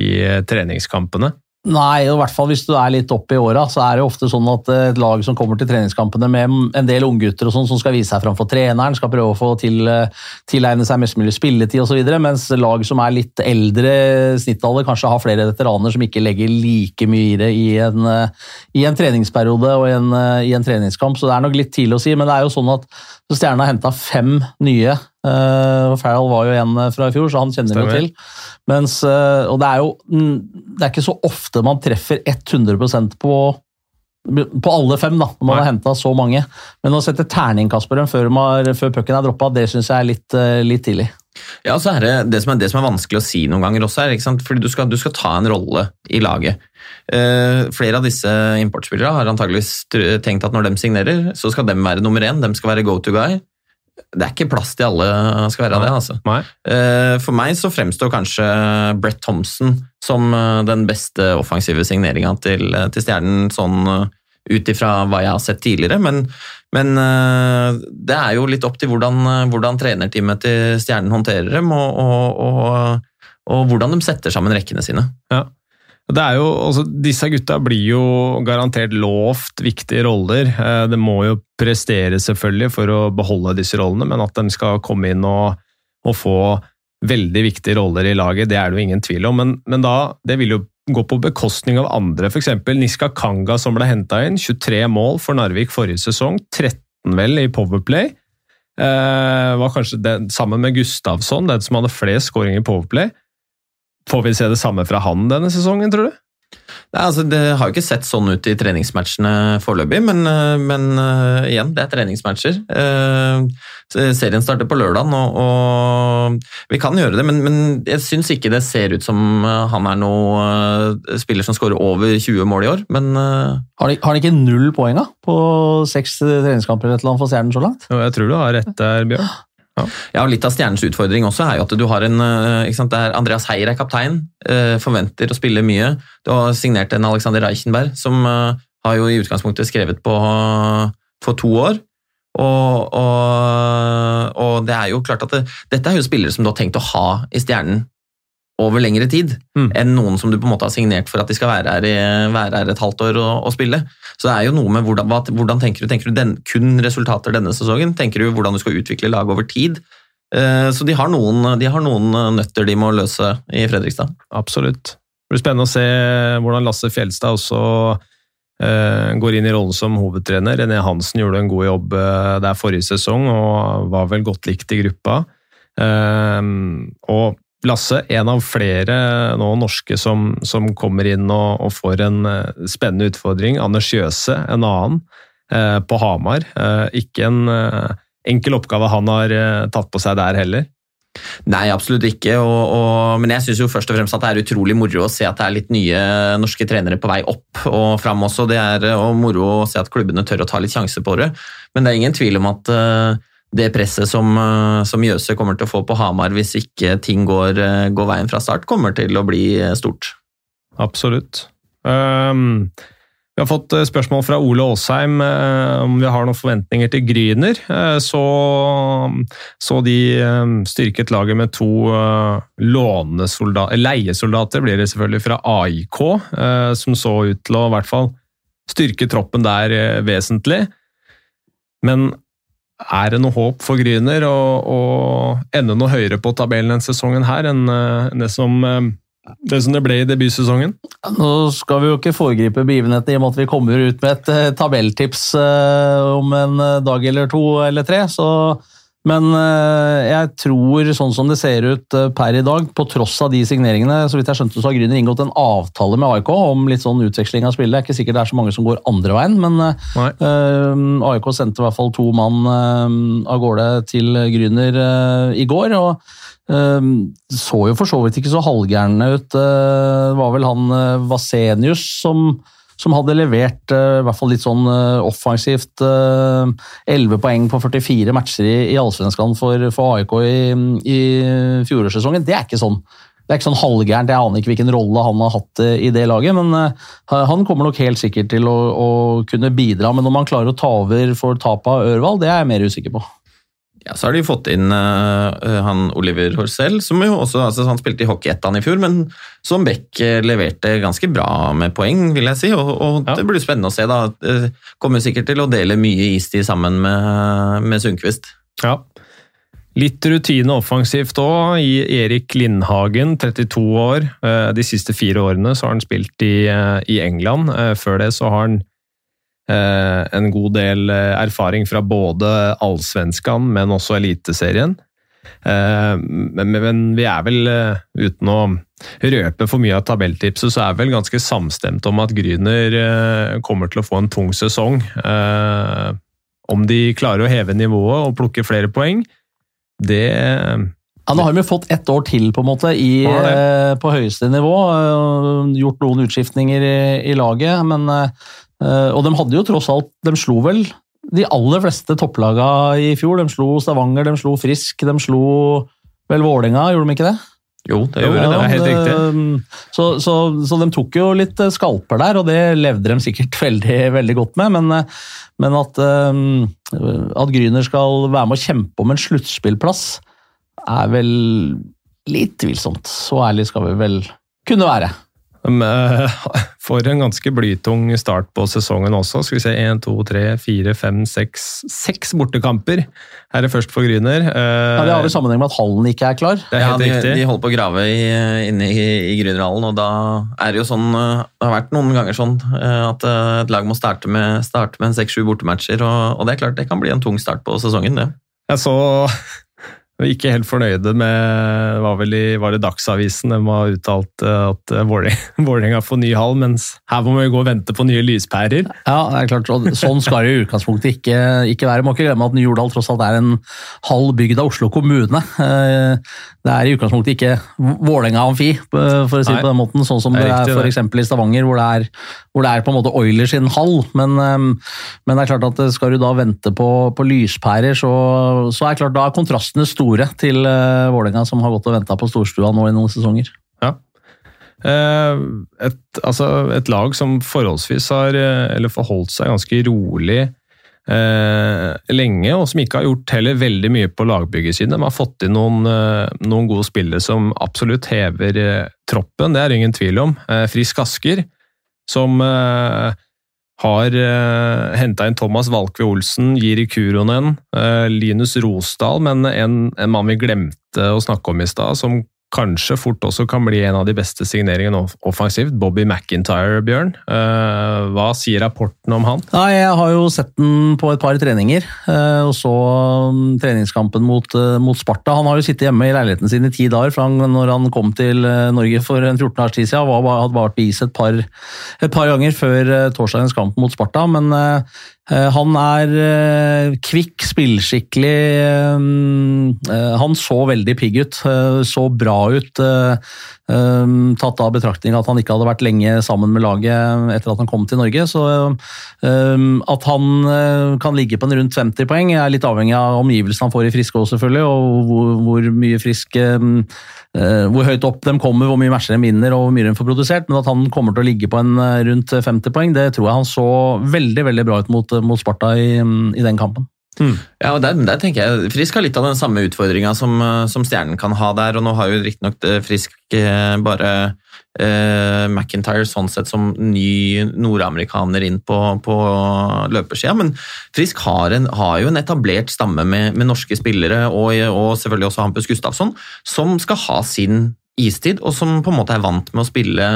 i treningskampene. Nei, i hvert fall hvis du er litt oppe i åra, så er det ofte sånn at eh, et lag som kommer til treningskampene med en del unggutter sånn, som skal vise seg fram for treneren, skal prøve å få til, eh, tilegne seg mest mulig spilletid osv., mens lag som er litt eldre, snittalder, kanskje har flere veteraner som ikke legger like mye i det i en, eh, i en treningsperiode og en, i en, treningskamp. Så det er nok litt tidlig å si, men det er jo sånn at Stjernen har henta fem nye Uh, Farrell var jo en eh, fra i fjor, så han kjenner vi jo til. Mens, uh, og det er jo mm, det er ikke så ofte man treffer 100% på, på alle fem, da, når man Nei. har henta så mange. Men å sette terningkast på dem før, før pucken er droppa, det syns jeg er litt, uh, litt, tidlig. Ja, så er det, det, som er, det som er vanskelig å si noen ganger også, er, fordi du skal, du skal, ta en rolle i laget. Uh, flere av disse importspillere har antageligvis tenkt at når de signerer, så skal de være nummer én, de skal være go to guy det er ikke plass til alle skal være det. altså. Nei. Eh, for meg så fremstår kanskje Brett Thompson som eh, den beste offensive signeringa til, eh, til, Stjernen, sånn ut ifra hva jeg har sett tidligere. Men, men, det er jo litt opp til hvordan, hvordan trenerteamet til Stjernen håndterer dem, og, og, og, og hvordan de setter sammen rekkene sine. Ja. Det er jo, altså, disse gutta blir jo garantert lovt viktige roller. Eh, det må jo prestere selvfølgelig for å beholde disse rollene, men at de skal komme inn og, og få veldig viktige roller i laget, det er det jo ingen tvil om. Men, men da, det vil jo gå på bekostning av andre, f.eks. Niska Kanga som ble henta inn. 23 mål for Narvik forrige sesong, 13 vel i Powerplay. Eh, var kanskje den, sammen med Gustavsson, den som hadde flest skåringer i Powerplay. Får vi se det samme fra han denne sesongen, tror du? Nei, altså, det har jo ikke sett sånn ut i treningsmatchene foreløpig, men, eh, men uh, igjen, det er treningsmatcher. Uh, serien starter på lørdag, og, og, vi kan gjøre det, men, men jeg syns ikke det ser ut som han er noen uh, spiller som skårer over 20 mål i år, men har, de, har de ikke null poeng på seks treningskamper eller noe for Stjernen så langt? Jo, jeg tror du har rett der, Bjørn. *gasps* Ja. ja, Litt av Stjernens utfordring også er jo at du har en eh, ikke sant, der Andreas Heier er kaptein, eh, forventer å spille mye. Du har signert en Alexander Reichenberg, som eh, har jo i utgangspunktet skrevet på for to år. Og, og, og det er jo klart at det, dette er jo spillere som du har tenkt å ha i Stjernen over lengre tid mm. enn noen som du på en måte har signert for at de skal være her, i, være her et halvt år og, og, spille. Så det er jo noe med hvordan, hva, hvordan tenker du? Tenker du den, kun resultater denne sesongen? Tenker du hvordan du skal utvikle laget over tid? Uh, så de har, noen, de har, noen, nøtter de må løse i Fredrikstad. Absolutt. Det blir spennende å se hvordan Lasse Fjelstad også uh, går inn i rollen som hovedtrener. René Hansen gjorde en god jobb uh, der forrige sesong og var vel godt likt i gruppa. og Lasse, en av flere nå norske som, som kommer inn og, og, får en uh, spennende utfordring. Anders Jøse, en annen, eh, på Hamar. Eh, ikke en enkel oppgave han har tatt på seg der heller. Nei, absolutt ikke. Og, og, men jeg syns først og fremst at det er utrolig moro å se at det er litt nye norske trenere på vei opp og fram også. Det er og moro å se at klubbene tør å ta litt sjanse på det. Men det er ingen tvil om at det presset som, eh, som Jøse kommer til å få på Hamar hvis ikke ting går, eh, går veien fra start, kommer til å bli eh, stort. Absolutt. Um, vi har fått spørsmål fra Ole Aasheim om vi har noen forventninger til Gryner. Så, så de styrket laget med to leiesoldater, blir det selvfølgelig, fra AIK, som så ut til å i hvert fall styrke troppen der vesentlig. Men er det noe håp for Gryner å, å ende noe høyere på tabellen denne sesongen her enn eh, det som, eh, det som det ble i debutsesongen? Nå skal vi jo ikke foregripe begivenhetene i og med at vi kommer ut med et eh, tabelltips om en dag eller to eller tre. så men eh, jeg tror, sånn som det ser ut eh, per i dag, på tross av de signeringene, så vidt jeg skjønte, så har Grüner inngått en avtale med AIK om litt sånn utveksling av spillet. Det er ikke sikkert det er så mange som går andre veien, men uh, AIK sendte i hvert fall to mann uh, av gårde til Grüner uh, i går. og så jo for så vidt ikke så halvgærne ut. Det var vel han Vasenius som som hadde levert uh, i hvert fall litt sånn uh, offensivt uh, eh, 11 poeng på 44 matcher i, i Allsvenskan for, for, AIK i, i fjorårssesongen. Det er ikke sånn det er ikke sånn halvgærent. Jeg aner ikke hvilken rolle han har hatt i det laget, men han kommer nok helt sikkert til å, å kunne bidra. Men om han klarer å ta over for tapet av Ørvald, det er jeg mer usikker på. Ja, Så har de fått inn uh, han Oliver Horsell, som jo også altså, han spilte i Hockeyettan i fjor, men som Beck uh, leverte ganske bra med poeng, vil jeg si. Og, og ja. Det blir spennende å se. da. Kommer sikkert til å dele mye istid sammen med, med Sundquist. Ja. Litt rutine offensivt òg, i Erik Lindhagen, 32 år. De siste fire årene så har han spilt i, i England. Før det så har han Eh, en god del eh, erfaring fra både allsvenskan, men også Eliteserien. Eh, men vi er vel, uten å røpe for mye av tabelltipset, så er vi vel ganske samstemt om at Gryner kommer til å få en tung sesong. Om de klarer å heve nivået og plukke flere poeng, det ja, Nå har vi fått ett år til på en måte i, på høyeste nivå. Gjort noen utskiftninger i, i laget, men Eh, og de hadde jo tross alt De slo vel de aller fleste topplaga i fjor. De slo Stavanger, de slo Frisk, de slo vel Vålerenga, gjorde de ikke det? Jo, det gjorde ja, det. er helt riktig. Eh, så, så, så, de tok jo litt eh, skalper der, og det levde de sikkert *laughs* veldig, veldig godt med. Men, men at, at Gryner skal være med å kjempe om en sluttspillplass, er vel litt tvilsomt. Så ærlig skal vi vel kunne være. De eh, *laughs* får en ganske blytung start på sesongen også. Skal vi se, én, to, tre, fire, fem, seks Seks bortekamper her er først for Gryner. Ja, Det har vel sammenheng med at hallen ikke er klar? Det er helt ja, de, de, holder på å grave i, inne i, i Grünerhallen, og da er det jo sånn eh, Det har vært noen ganger sånn eh, at et lag må starte med, starte med seks-sju bortematcher, og, og, det er klart det kan bli en tung start på sesongen, det. Jeg så ikke helt fornøyde med var, vel i, var det Dagsavisen de har uttalt eh, at eh, *laughs* Vålerenga får ny hall, mens her må vi gå og vente på nye lyspærer. Ja, det er klart, og Sånn skal det i utgangspunktet ikke, ikke være. Må ikke glemme at Jordal tross alt er en halv bygd av Oslo kommune. Eh, Det er i utgangspunktet ikke Vålerenga amfi, for å si det på den måten, sånn som det er er f.eks. i Stavanger, hvor det, er, hvor det er på en måte Oilers sin hall. Men, men det er klart at skal du da vente på, på lyspærer, så, så er klart da kontrastene store til uh, Vålerenga, som har gått og venta på storstua nå i noen sesonger. Ja. Et, altså et lag som forholdsvis har eh, eller forholdt seg ganske rolig eh, lenge, og som ikke har gjort heller veldig mye på lagbyggesiden. De har fått inn noen, eh, noen gode spillere som absolutt hever eh, troppen, det er det ingen tvil om. Eh, Frisk Asker, som eh, har eh, henta inn Thomas Valkve Olsen, Jiri Kuronen, eh, Linus Rosdal, men en, en mann vi glemte å snakke om i stad, som kanskje fort også kan bli en av de beste signeringene offensivt. Bobby McIntyre, Bjørn. Eh, hva sier rapporten om han? Ja, jeg har jo sett den på et par treninger, eh, og så mm, treningskampen mot, eh, mot Sparta. Han har jo sittet hjemme i leiligheten sin i ti dager fra han, når han kom til Norge for en 14 års tid siden. Var, hadde vært på is et par, et par ganger før torsdagens kamp mot Sparta, men han er eh, kvikk, spillskikkelig. eh, eh, Han så veldig pigg ut, eh, så bra ut. Eh, eh, Tatt av betraktning at han ikke hadde vært lenge sammen med laget etter at han kom til Norge. Så eh, at han eh, kan ligge på en rundt 50 poeng er litt avhengig av omgivelsene han får i Friske også, selvfølgelig, og hvor, hvor mye frisk eh, eh, Hvor høyt opp de kommer, hvor mye matcher de vinner og hvor mye de får produsert. Men at han kommer til å ligge på en eh, rundt 50 poeng, det tror jeg han så veldig veldig bra ut mot, mot Sparta i, i den kampen. Ja, og der, der tenker jeg Frisk har litt av den samme utfordringa som, eh, som Stjernen kan ha der. og Nå har jo riktignok eh, Frisk eh, bare eh, McIntyre sånn sett som ny nordamerikaner inn på, på løpersida, men Frisk har, en, har jo en etablert stamme med, med norske spillere, og, og selvfølgelig også Hampus Gustafsson, som skal ha sin istid, og som på en måte er vant med å spille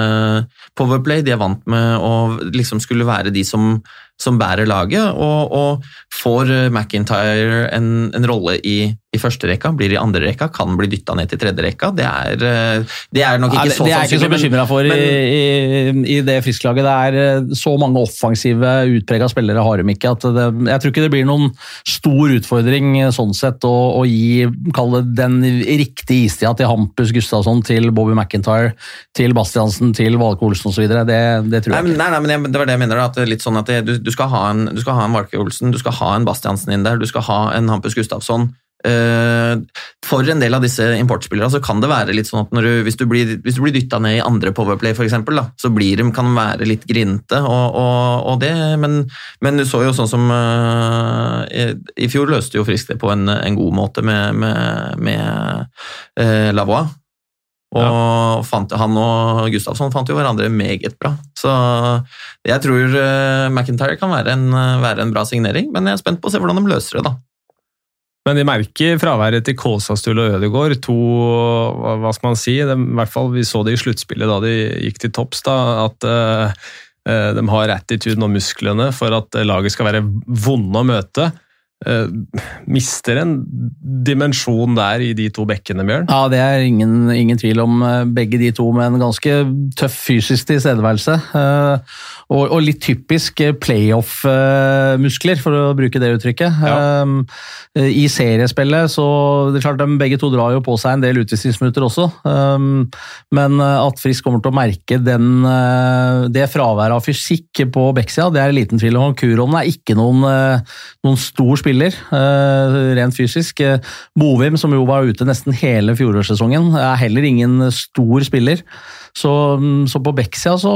powerplay. De er vant med å liksom skulle være de som, som bærer laget, og, og får McIntyre en, en rolle i, i første rekka, blir i andre rekka, kan bli dytta ned til tredje rekka. Det er, eh, det er nok ikke Nei, så det er jeg ikke så bekymra for men- i, i, i det Frisk-laget. Det er eh, så mange offensive, utprega spillere har de ikke. det, Jeg tror ikke det blir noen stor utfordring eh, sånn sett å, å gi kall det den riktige istida til Hampus Gustavsson, til Bobby McIntyre, til Bastiansen, til Valke Olsen osv. Det, det tror jeg nei, ikke. nei, nei, men det var det jeg mener. da, At det litt sånn at det, du, du skal ha en, Valke Olsen, du skal ha en Bastiansen inn der, du skal ha en Hampus Gustafsson. Eh, for en del av disse importspillerne så kan det være litt sånn at du, hvis du blir, hvis blir dytta ned i andre powerplay, for eksempel, da, så blir de, kan de være litt grinte. Og, og, og det, men, men du så jo sånn som uh, i, I fjor løste jo Frisk det på en, en god måte med, med, med uh, Lavoie. Og fant, han og Gustavsson fant jo hverandre meget bra. Så jeg tror eh, McIntyre kan være en, være en bra signering, men jeg er spent på å se hvordan de løser det. da. Men de merker fraværet til Kåsastul og Ødegaard. To, hva skal man si, de, i hvert fall vi så det i sluttspillet da de gikk til topps, da, at uh, de har attituden og musklene for at laget skal være vonde å møte. Eh, mister en dimensjon der i de to bekkene, Bjørn. Ja, det er ingen, ingen tvil om eh, begge de to med en ganske tøff fysisk tilstedeværelse. eh, Og, og litt typisk playoff-muskler, for å bruke det uttrykket. Ja. I seriespillet så det er klart de Begge to drar jo på seg en del utvisningsminutter også. Men at Frisk kommer til å merke den, det fraværet av fysikk på bekksida, det er liten tvil om. Kuron er ikke noen, noen stor spiller, eh, rent fysisk. Eh, Bovim, som jo var ute nesten hele fjorårssesongen, er heller ingen stor spiller. Så, så på Bekksida så,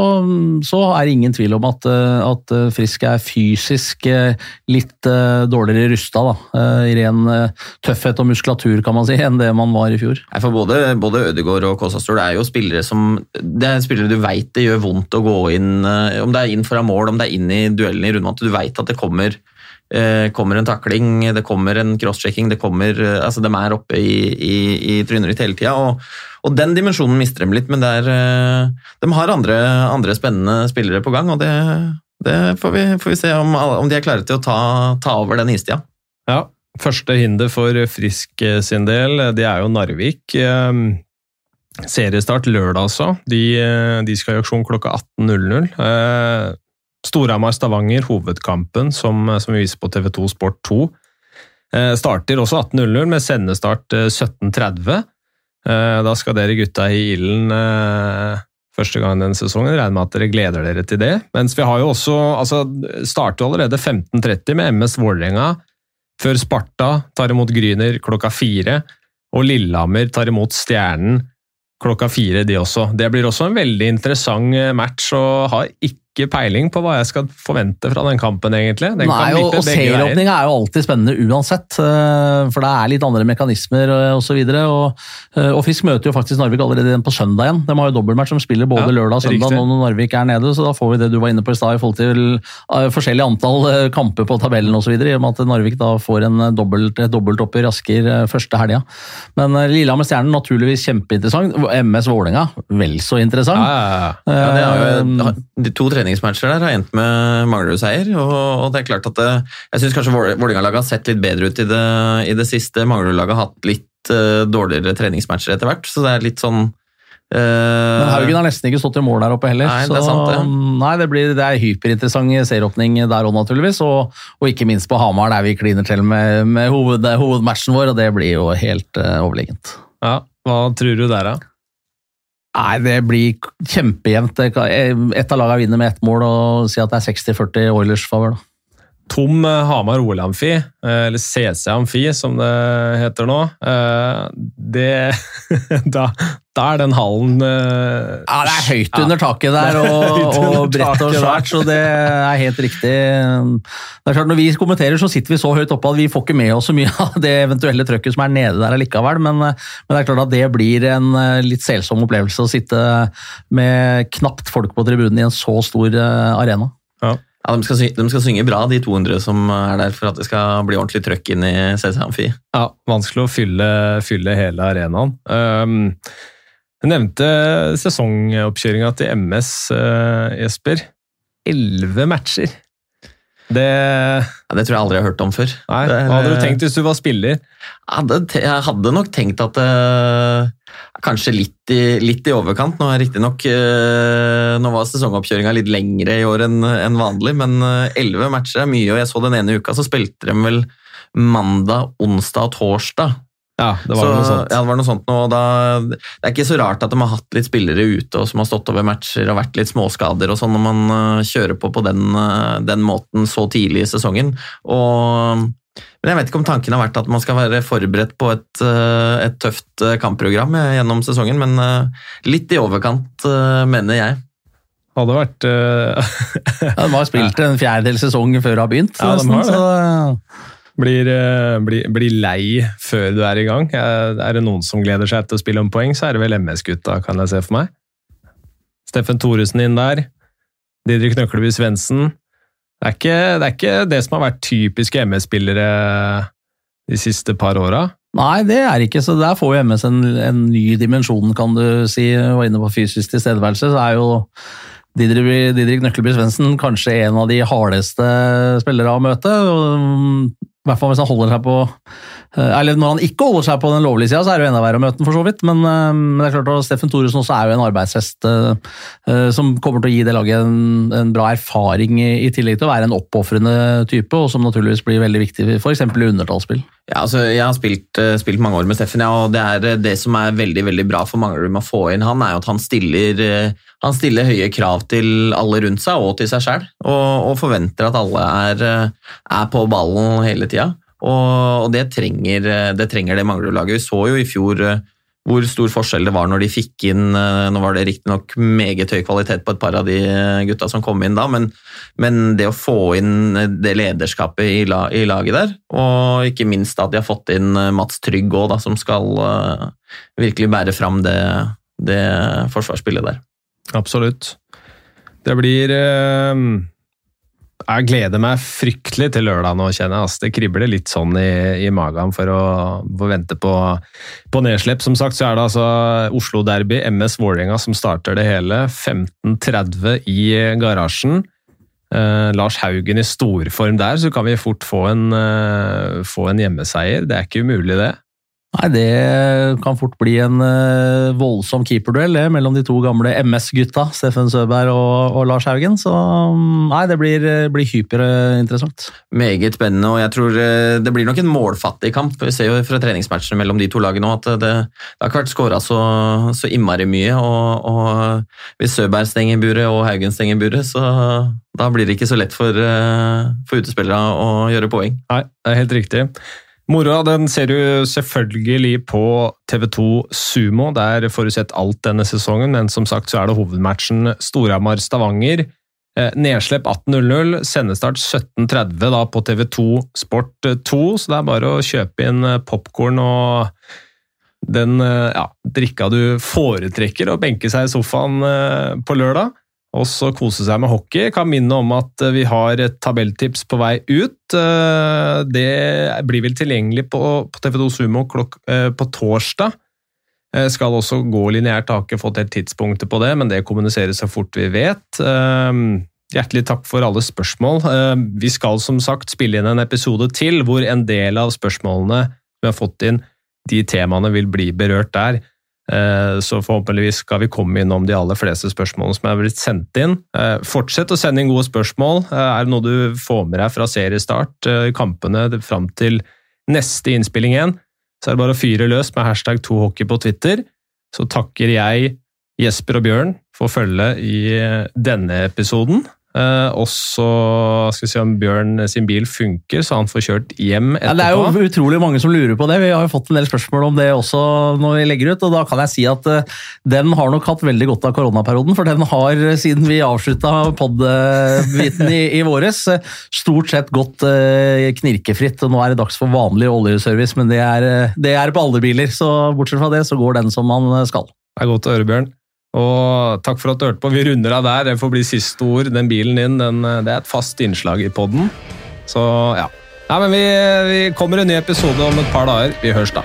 så er det ingen tvil om at, eh, at Frisk er fysisk litt dårligere rusta, I ren tøffhet og muskulatur, kan man si, *laughs* enn det man var i fjor. Nei, for både, både Ødegaard og Kåsastor er jo spillere som Det er spillere du veit det gjør vondt å gå inn Om det er inn foran mål, om det er inn i duellen i rundvant, du veit at det kommer eh, kommer en takling, det kommer en crosschecking, det eh, altså De er oppe i, i, i trynet ditt hele tida. Og, og den dimensjonen mister dem litt, men det er, eh, de har andre, andre spennende spillere på gang, og det, det får, vi, får vi se om, om de er klare til å ta, ta over den istida. Ja. Første hinder for Frisk sin del, det er jo Narvik. Seriestart lørdag, altså. De, de skal i aksjon klokka 18.00. Storhamar-Stavanger, hovedkampen som, som, vi viser på TV2 Sport 2, starter også 18.00 med sendestart 17.30. Da skal dere gutta i ilden første gang denne sesongen. Regner med at dere gleder dere til det. Mens vi har jo også altså, starter allerede 15.30 med MS Vålerenga, før Sparta tar imot Gryner klokka fire, og Lillehammer tar imot Stjernen klokka fire, de også. Det blir også en veldig interessant match, og har ikke ikke peiling på hva jeg skal forvente fra den kampen, egentlig. Den Nei, og, og Serieåpninga er jo alltid spennende uansett, eh, for det er litt andre mekanismer osv. Og, og, eh, og Frisk møter jo faktisk Narvik allerede igjen på søndag igjen. De har jo dobbeltmatch som spiller både ja, lørdag og søndag riktig. nå når Narvik er nede, så da får vi det du var inne på i stad i forhold til forskjellig antall kamper på tabellen osv. I og med at Narvik da får en dobbelt, et dobbeltoppgjør Asker første helga. Men Lillehammer-Stjernen naturligvis kjempeinteressant. MS Vålerenga vel så interessant. Ja, ja, ja. ja det er jo de to treningsmatcher der har endt med Manglerud-seier. Og, det er klart at det, Jeg syns kanskje Vålerenga-laget har sett litt bedre ut i det, i det siste. Manglerud-laget har hatt litt uh, dårligere treningsmatcher etter hvert, så det er litt sånn Uh, Men Haugen har nesten ikke stått i mål der oppe heller. Nei, det er sant det. Nei, det, blir, det er hyperinteressant serieåpning der òg, naturligvis. Og, og, ikke minst på Hamar, der vi kliner til med, med hoved, hovedmatchen vår, og det blir jo helt uh, overlegent. Ja, Hva tror du der, da? Nei, det blir kjempejevnt. Ett av lagene vinner med ett mål og si at det er 60-40 Oilers favør. Tom eh, Hamar OL Amfi, eh, eller CC Amfi som det heter nå, eh, det *laughs* da, da er den hallen Ja, det er høyt under taket der, og, og bredt og svært, så det er helt riktig. Det er klart, Når vi kommenterer, så sitter vi så høyt oppe at vi får ikke med oss så mye av det eventuelle trøkket som er nede der allikevel, men, men det er klart at det blir en litt selsom opplevelse å sitte med knapt folk på tribunen i en så stor arena. Ja. Ja, de skal, synge, de skal, synge, bra, de 200 som er der, for at det skal bli ordentlig trøkk inn i CC Amfi. Ja, vanskelig å fylle, fylle hele arenaen. Um, jeg nevnte sesongoppkjøringa til MS, uh, Jesper. Elleve matcher. Det, ja, det tror jeg aldri jeg har hørt om før. Nei, Hva hadde du tenkt hvis du var spiller? Jeg hadde, nok tenkt at uh, Kanskje litt i, litt i, overkant. Nå nok, uh, Nå var sesongoppkjøringa litt lengre i år enn en vanlig, men elleve uh, matcher er mye. og Jeg så den ene uka, så spilte de vel mandag, onsdag og torsdag. Ja, det var så, noe sånt. Ja, det var noe sånt. Da, det er ikke så rart at de har hatt litt spillere ute og som har stått over matcher og vært litt småskader og sånn når man uh, kjører på på den, uh, den, måten så tidlig i sesongen. Og, men jeg vet ikke om tanken har vært at man skal være forberedt på et, uh, et tøft kampprogram gjennom sesongen, men litt i overkant, mener jeg. Hadde vært *laughs* ja, De har spilt en fjerdedel sesong før det har begynt. Ja, de har det. Så, blir, eh, blir, lei før du er i gang. Er det noen som gleder seg til å spille om poeng, så er det vel MS-gutta, kan jeg se for meg. Steffen Thoresen inn der. Didrik Nøkleby Svendsen. Det, det, er ikke det som har vært typiske MS-spillere de siste par åra. Nei, det er ikke, så der får jo MS en, en ny dimensjon, kan du si. Var inne på fysisk tilstedeværelse, så er jo Didrik, Didrik Nøkleby Svendsen kanskje en av de hardeste spillere å møte. I hvert fall hvis han holder seg på Eller når han ikke holder seg på den lovlige sida, så er det jo enda verre å møte ham, for så vidt. Men, eh, men det er klart at Steffen Thoresen også er jo en arbeidshest uh, som kommer til å gi det laget en, en bra erfaring, i, i, tillegg til å være en oppofrende type, og som naturligvis blir veldig viktig f.eks. i undertallsspill. Ja, altså, jeg har spilt, spilt, mange år med Steffen, ja, og det, er, det som er veldig veldig bra for Manglerud med å få inn han, er jo at han stiller, han stiller høye krav til alle rundt seg og til seg sjøl, og, og, forventer at alle er, er på ballen hele tida. Og, det trenger det, trenger det Manglerud-laget. Vi så jo i fjor eh, hvor stor forskjell det var når de fikk inn eh, Nå var det riktignok meget høy kvalitet på et par av de gutta som kom inn da, men, men det å få inn det lederskapet i, la, i, laget der, og ikke minst at de har fått inn Mats Trygg òg, som skal uh, virkelig bære fram det, det forsvarsspillet der. Absolutt. Det blir uh jeg gleder meg fryktelig til lørdag nå, kjenner jeg. Det kribler litt sånn i, i magen for å, for vente på, på nedslipp. Som sagt så er det altså Oslo Derby, MS Vålerenga, som starter det hele. 15.30 i garasjen. eh, Lars Haugen i storform der, så kan vi fort få en, eh, få en hjemmeseier. Det er ikke umulig, det. Nei, det kan fort bli en uh, voldsom keeperduell mellom de to gamle MS-gutta, Steffen Søberg og, og, Lars Haugen. Så um, nei, det blir, blir hyperinteressant. Meget spennende, og jeg tror uh, det blir nok en målfattig kamp. Vi ser jo fra treningsmatchene mellom de to lagene at det, det har ikke vært skåra så, så, innmari mye. Og, og, hvis Søberg stenger buret og Haugen stenger buret, så da blir det ikke så lett for, uh, for utespillere å gjøre poeng. Nei, det er helt riktig. Moroa den ser du selvfølgelig på TV2 Sumo. Der får du sett alt denne sesongen, men som sagt så er det hovedmatchen Storhamar-Stavanger. Nedslipp nedslepp 18.00, sendestart 17.30 da på TV2 Sport 2, så det er bare å kjøpe inn eh, popkorn og den eh, ja, drikka du foretrekker, og benke seg i sofaen på lørdag og så kose seg med hockey. Kan minne om at eh, vi har et tabelltips på vei ut. Eh, det blir vel tilgjengelig på, TV2 Sumo eh, på torsdag. Jeg skal også gå lineært, har ikke fått helt tidspunktet på det, men det kommuniseres så fort vi vet. Hjertelig takk for alle spørsmål. Vi skal som sagt spille inn en episode til hvor en del av spørsmålene vi har fått inn, de temaene vil bli berørt der. Eh, så forhåpentligvis skal vi komme innom de aller fleste spørsmålene som er blitt sendt inn. Eh, fortsett å sende inn gode spørsmål. Eh, er det noe du får med deg fra seriestart, kampene fram til neste innspilling igjen, så er det bare å fyre løs med hashtag 2hockey på Twitter. Så takker jeg Jesper og Bjørn for følget i denne episoden. Uh, og så skal vi se om Bjørn sin bil funker, så han får kjørt hjem etterpå. Ja, det er jo utrolig mange som lurer på det. Vi har jo fått en del spørsmål om det også når vi legger ut. og Da kan jeg si at uh, den har nok hatt veldig godt av koronaperioden. For den har, siden vi avslutta pod-biten i, i våres, stort sett gått uh, knirkefritt. Nå er det dags for vanlig oljeservice, men det er, det er på alle biler. Så bortsett fra det, så går den som man skal. Det er godt å høre, Bjørn. Og takk for at du hørte på. Vi runder av der. Det får bli siste ord. Den bilen din den, det er et fast innslag i poden. Så ja. Nei, men vi, vi kommer en ny episode om et par dager. Vi høres da.